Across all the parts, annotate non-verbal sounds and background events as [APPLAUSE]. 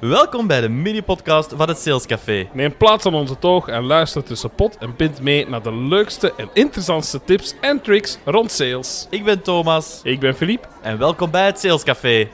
Welkom bij de mini-podcast van het Sales Café. Neem plaats aan onze toog en luister tussen pot en pint mee naar de leukste en interessantste tips en tricks rond sales. Ik ben Thomas Ik ben Philippe. en welkom bij het Sales Café.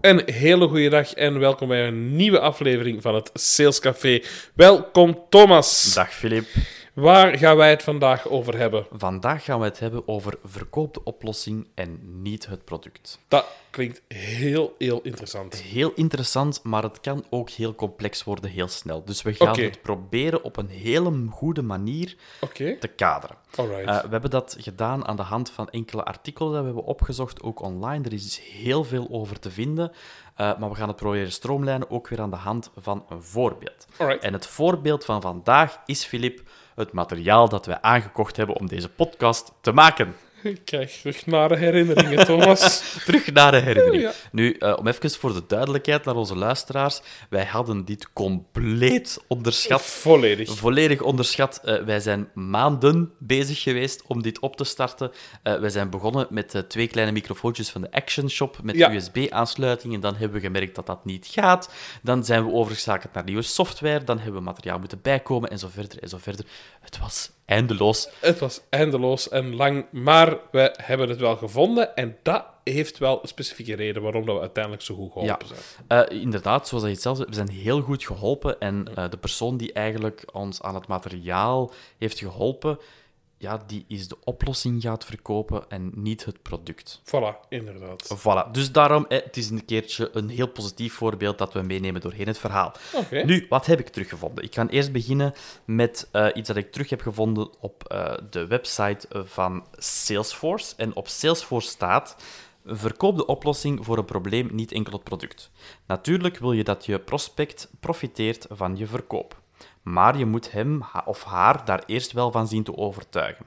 Een hele goede dag en welkom bij een nieuwe aflevering van het Sales Café. Welkom Thomas. Dag Filip. Waar gaan wij het vandaag over hebben? Vandaag gaan we het hebben over verkoop de oplossing en niet het product. Dat klinkt heel, heel interessant. Heel interessant, maar het kan ook heel complex worden heel snel. Dus we gaan het proberen op een hele goede manier te kaderen. alright. Eh, we hebben dat gedaan aan de hand van enkele artikelen dat we hebben opgezocht, ook online. Er is dus heel veel over te vinden. Eh, maar we gaan het proberen stroomlijnen, ook weer aan de hand van een voorbeeld. Alright. En het voorbeeld van vandaag is, Filip, het materiaal dat wij aangekocht hebben om deze podcast te maken. Ik krijg terug naar de herinneringen, Thomas. [LAUGHS] Terug naar de herinnering. Ja. Nu, eh, om even voor de duidelijkheid naar onze luisteraars, wij hadden dit compleet onderschat. Volledig. Volledig onderschat. Eh, wij zijn maanden bezig geweest om dit op te starten. Eh, wij zijn begonnen met twee kleine microfoontjes van de Action Shop met Ja. USB-aansluiting. En dan hebben we gemerkt dat dat niet gaat. Dan zijn we overgeschakeld naar nieuwe software. Dan hebben we materiaal moeten bijkomen en zo verder en zo verder. Het was eindeloos. Het was eindeloos en lang, maar we hebben het wel gevonden. En dat heeft wel een specifieke reden waarom dat we uiteindelijk zo goed geholpen Ja. zijn. Eh, inderdaad, zoals je het zelf zegt, we zijn heel goed geholpen. En eh, de persoon die eigenlijk ons aan het materiaal heeft geholpen, ja, die is de oplossing gaat verkopen en niet het product. Voilà, inderdaad. Voilà, dus daarom, eh, het is een keertje een heel positief voorbeeld dat we meenemen doorheen het verhaal. Oké. Nu, wat heb ik teruggevonden? Ik ga eerst beginnen met eh, iets dat ik terug heb gevonden op eh, de website van Salesforce. En op Salesforce staat: verkoop de oplossing voor een probleem, niet enkel het product. Natuurlijk wil je dat je prospect profiteert van je verkoop. Maar je moet hem of haar daar eerst wel van zien te overtuigen.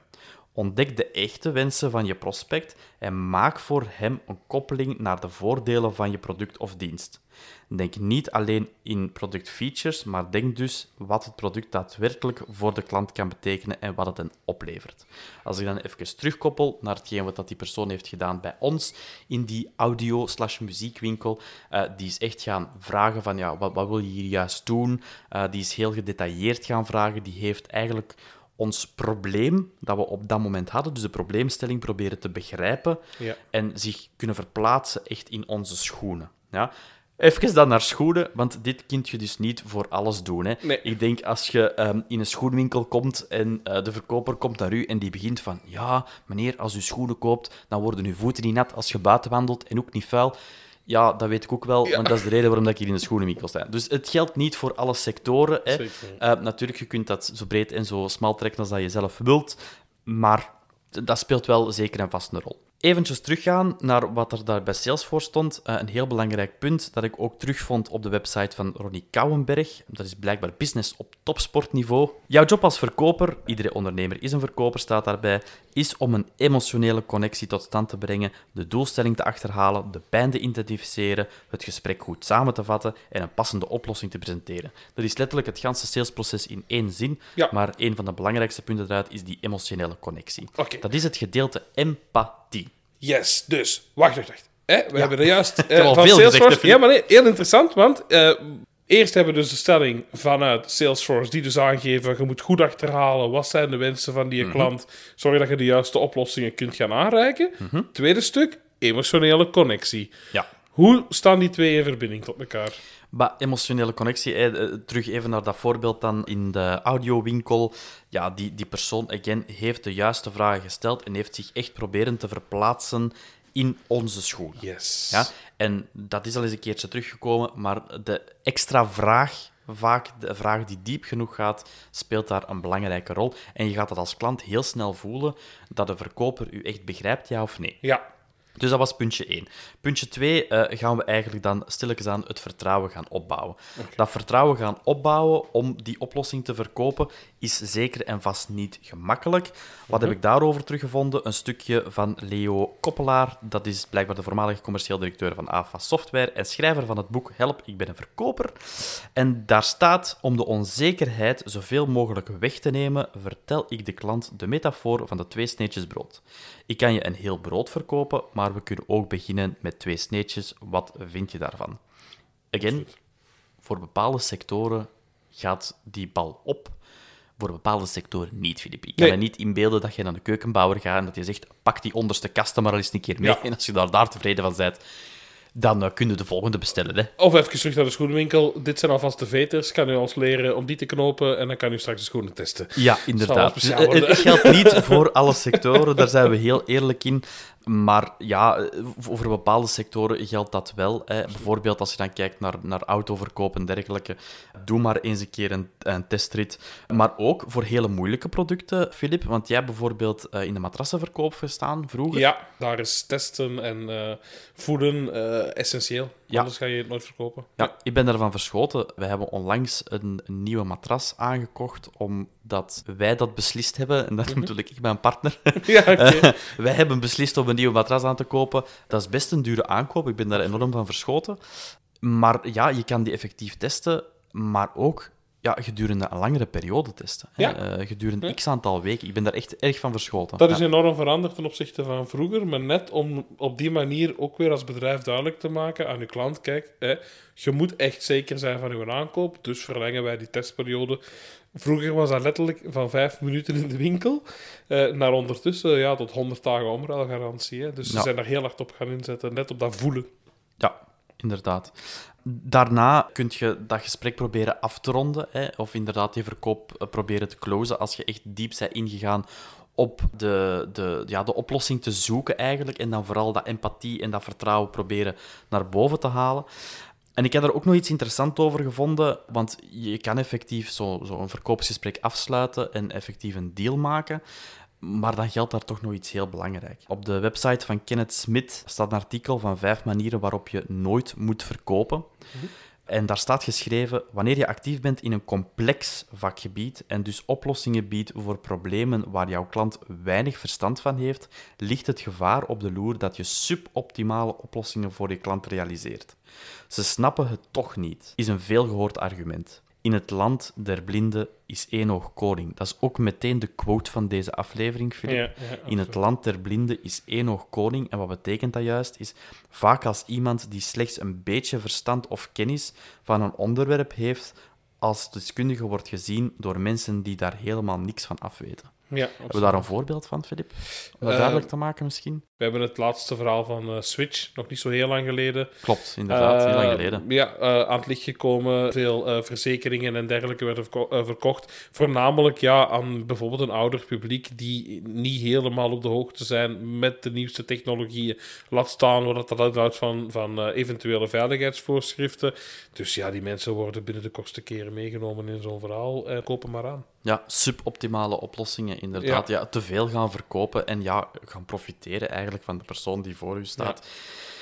Ontdek de echte wensen van je prospect en maak voor hem een koppeling naar de voordelen van je product of dienst. Denk niet alleen in productfeatures, maar denk dus wat het product daadwerkelijk voor de klant kan betekenen en wat het hen oplevert. Als ik dan even terugkoppel naar hetgeen wat die persoon heeft gedaan bij ons in die audio-slash-muziekwinkel, eh, die is echt gaan vragen van ja, wat, wat wil je hier juist doen? Eh, die is heel gedetailleerd gaan vragen. Die heeft eigenlijk ons probleem dat we op dat moment hadden, dus de probleemstelling proberen te begrijpen Ja. en zich kunnen verplaatsen echt in onze schoenen. Ja? Even dan naar schoenen, want dit kun je dus niet voor alles doen. Hè. Nee. Ik denk als je ehm, in een schoenwinkel komt en eh, de verkoper komt naar u en die begint van ja, meneer, als u schoenen koopt, dan worden uw voeten niet nat als je buiten wandelt en ook niet vuil. Ja, dat weet ik ook wel, want dat is de reden waarom dat ik hier in de schoenenwinkel sta. Dus het geldt niet voor alle sectoren. Hè. Eh, natuurlijk, je kunt dat zo breed en zo smal trekken als dat je zelf wilt, maar dat speelt wel zeker en vast een rol. Eventjes teruggaan naar wat er daar bij Salesforce stond. Eh, een heel belangrijk punt dat ik ook terugvond op de website van Ronnie Kouwenberg. Dat is blijkbaar business op topsportniveau. Jouw job als verkoper, iedere ondernemer is een verkoper, staat daarbij, is om een emotionele connectie tot stand te brengen, de doelstelling te achterhalen, de pijn te identificeren, het gesprek goed samen te vatten en een passende oplossing te presenteren. Dat is letterlijk het ganse salesproces in één zin, Ja. maar een van de belangrijkste punten eruit is die emotionele connectie. Dat is het gedeelte empathie. Yes, dus. Wacht, wacht, wacht. Hè, we hebben er juist [LAUGHS] eh, van gezegd, Salesforce... Filip? ja, maar nee, heel interessant, want eh, eerst hebben we dus de stelling vanuit Salesforce die dus aangeven, je moet goed achterhalen wat zijn de wensen van Mhm. die klant, zorg dat je de juiste oplossingen kunt gaan aanreiken. Mhm. Tweede stuk, emotionele connectie. Ja. Hoe staan die twee in verbinding tot elkaar? Maar emotionele connectie, eh, terug even naar dat voorbeeld dan in de audiowinkel. Ja, die, die persoon, again, heeft de juiste vragen gesteld en heeft zich echt proberen te verplaatsen in onze schoenen. Yes. Ja? En dat is al eens een keertje teruggekomen, maar de extra vraag, vaak de vraag die diep genoeg gaat, speelt daar een belangrijke rol. En je gaat dat als klant heel snel voelen dat de verkoper u echt begrijpt, ja of nee. Ja. Dus dat was puntje 1. Puntje 2 uh, gaan we eigenlijk dan stilletjes aan het vertrouwen gaan opbouwen. Okay. Dat vertrouwen gaan opbouwen om die oplossing te verkopen is zeker en vast niet gemakkelijk. Wat mm -hmm. heb ik daarover teruggevonden? Een stukje van Leo Koppelaar. Dat is blijkbaar de voormalige commercieel directeur van AFA Software en schrijver van het boek Help, ik ben een verkoper. En daar staat, om de onzekerheid zoveel mogelijk weg te nemen, vertel ik de klant de metafoor van de twee sneetjes brood. Ik kan je een heel brood verkopen, maar we kunnen ook beginnen met twee sneetjes. Wat vind je daarvan? Again, voor bepaalde sectoren gaat die bal op. Voor bepaalde sectoren niet, Filip. Ik kan nee. me niet inbeelden dat je naar de keukenbouwer gaat en dat je zegt, pak die onderste kasten maar eens een keer mee. Ja. En als je daar, daar tevreden van bent, dan uh, kunnen we de volgende bestellen. Hè. Of even terug naar de schoenenwinkel. Dit zijn alvast de veters. Kan u ons leren om die te knopen en dan kan u straks de schoenen testen. Ja, inderdaad. Dus, uh, het geldt niet [LAUGHS] voor alle sectoren, daar zijn we heel eerlijk in. Maar ja, over bepaalde sectoren geldt dat wel. Hè. Bijvoorbeeld als je dan kijkt naar, naar autoverkoop en dergelijke. Doe maar eens een keer een, testrit. Maar ook voor hele moeilijke producten, Filip. Want jij bijvoorbeeld uh, in de matrassenverkoop gestaan vroeger. Ja, daar is testen en uh, voeden essentieel. Ja. Anders ga je het nooit verkopen. Ja, ik ben daarvan verschoten. We hebben onlangs een, een nieuwe matras aangekocht, omdat wij dat beslist hebben. En dat mm -hmm. natuurlijk ik mijn partner. [LAUGHS] Ja, okay. wij hebben beslist om een nieuwe matras aan te kopen. Dat is best een dure aankoop. Ik ben daar enorm van verschoten. Maar ja, je kan die effectief testen, maar ook ja, gedurende een langere periode testen. Ja. Uh, gedurende ja. x aantal weken. Ik ben daar echt erg van verschoten. Dat is enorm veranderd ten opzichte van vroeger, maar net om op die manier ook weer als bedrijf duidelijk te maken aan je klant, kijk, hè, je moet echt zeker zijn van je aankoop, dus verlengen wij die testperiode. Vroeger was dat letterlijk van vijf minuten in de winkel uh, naar ondertussen ja, tot 100 dagen omruilgarantie. Hè. Dus ze zijn daar heel hard op gaan inzetten, net op dat voelen. Ja, inderdaad. Daarna kun je dat gesprek proberen af te ronden, hè, of inderdaad je verkoop eh, proberen te closen als je echt diep bent ingegaan op de, de, ja, de oplossing te zoeken eigenlijk, en dan vooral dat empathie en dat vertrouwen proberen naar boven te halen. En ik heb daar ook nog iets interessants over gevonden, want je kan effectief zo'n zo een verkoopsgesprek afsluiten en effectief een deal maken. Maar dan geldt daar toch nog iets heel belangrijk. Op de website van Kenneth Smith staat een artikel van vijf manieren waarop je nooit moet verkopen. Mhm. En daar staat geschreven: wanneer je actief bent in een complex vakgebied en dus oplossingen biedt voor problemen waar jouw klant weinig verstand van heeft, ligt het gevaar op de loer dat je suboptimale oplossingen voor je klant realiseert. Ze snappen het toch niet, is een veelgehoord argument. In het land der blinden is één oog koning. Dat is ook meteen de quote van deze aflevering, Filip. Ja, ja, In het land der blinden is één oog koning. En wat betekent dat juist? Is vaak als iemand die slechts een beetje verstand of kennis van een onderwerp heeft, als deskundige wordt gezien door mensen die daar helemaal niks van afweten. Ja, Hebben we daar een voorbeeld van, Filip? Om dat uh, duidelijk te maken misschien? We hebben het laatste verhaal van uh, Switch, nog niet zo heel lang geleden. Klopt, inderdaad, heel lang geleden. Ja, aan het licht gekomen. Veel verzekeringen en dergelijke werden verko verkocht. Voornamelijk ja, aan bijvoorbeeld een ouder publiek die niet helemaal op de hoogte zijn met de nieuwste technologieën. Laat staan wat dat inhoudt van, van eventuele veiligheidsvoorschriften. Dus ja, die mensen worden binnen de kortste keren meegenomen in zo'n verhaal. kopen maar aan. Ja, suboptimale oplossingen, inderdaad. Ja. ja. te veel gaan verkopen en ja, gaan profiteren eigenlijk van de persoon die voor u staat. Ja.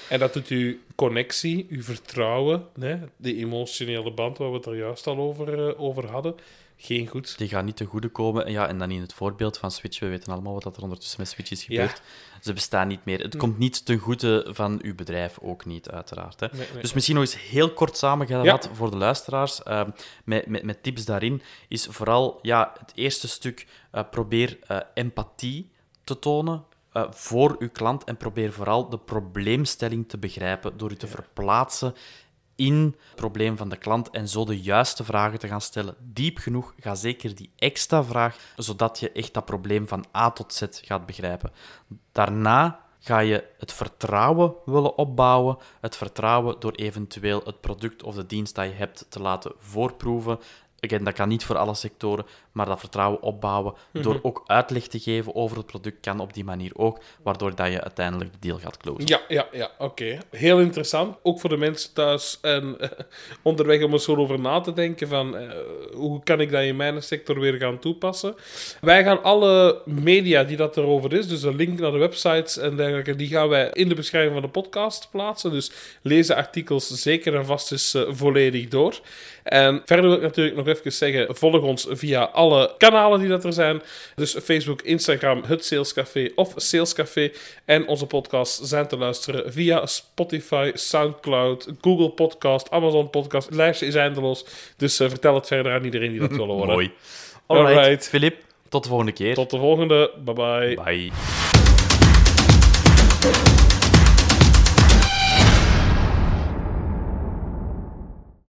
En dat doet uw connectie, uw vertrouwen, hè, de emotionele band waar we het er juist al over, uh, over hadden, geen goed. Die gaan niet te goede komen. Ja, en dan in het voorbeeld van Switch, we weten allemaal wat er ondertussen met Switch is gebeurd. Ja. Ze bestaan niet meer. Het hm. komt niet ten goede van uw bedrijf, ook niet, uiteraard. Hè. Nee, nee, dus misschien nog eens heel kort samengevat ja. voor de luisteraars, uh, met, met, met tips daarin, is vooral ja, het eerste stuk, uh, probeer uh, empathie te tonen uh, voor uw klant en probeer vooral de probleemstelling te begrijpen door u te ja. verplaatsen in het probleem van de klant en zo de juiste vragen te gaan stellen. Diep genoeg, ga zeker die extra vraag, zodat je echt dat probleem van A tot Z gaat begrijpen. Daarna ga je het vertrouwen willen opbouwen. Het vertrouwen door eventueel het product of de dienst dat je hebt te laten voorproeven again, dat kan niet voor alle sectoren, maar dat vertrouwen opbouwen door Mhm. ook uitleg te geven over het product kan op die manier ook, waardoor dat je uiteindelijk de deal gaat closen. Ja, ja, ja, oké. Heel interessant. Ook voor de mensen thuis en eh, onderweg om er zo over na te denken van eh, hoe kan ik dat in mijn sector weer gaan toepassen. Wij gaan alle media die dat erover is, dus een link naar de websites en dergelijke, die gaan wij in de beschrijving van de podcast plaatsen. Dus lees de artikels zeker en vast eens eh, volledig door. En verder wil ik natuurlijk nog even zeggen, volg ons via alle kanalen die dat er zijn. Dus Facebook, Instagram, het Salescafé of Salescafé. En onze podcasts zijn te luisteren via Spotify, Soundcloud, Google Podcast, Amazon Podcast. Het lijstje is eindeloos. Dus eh, vertel het verder aan iedereen die dat wil [LAUGHS] horen. Mooi. Alright. Filip, tot de volgende keer. Tot de volgende. Bye bye. Bye.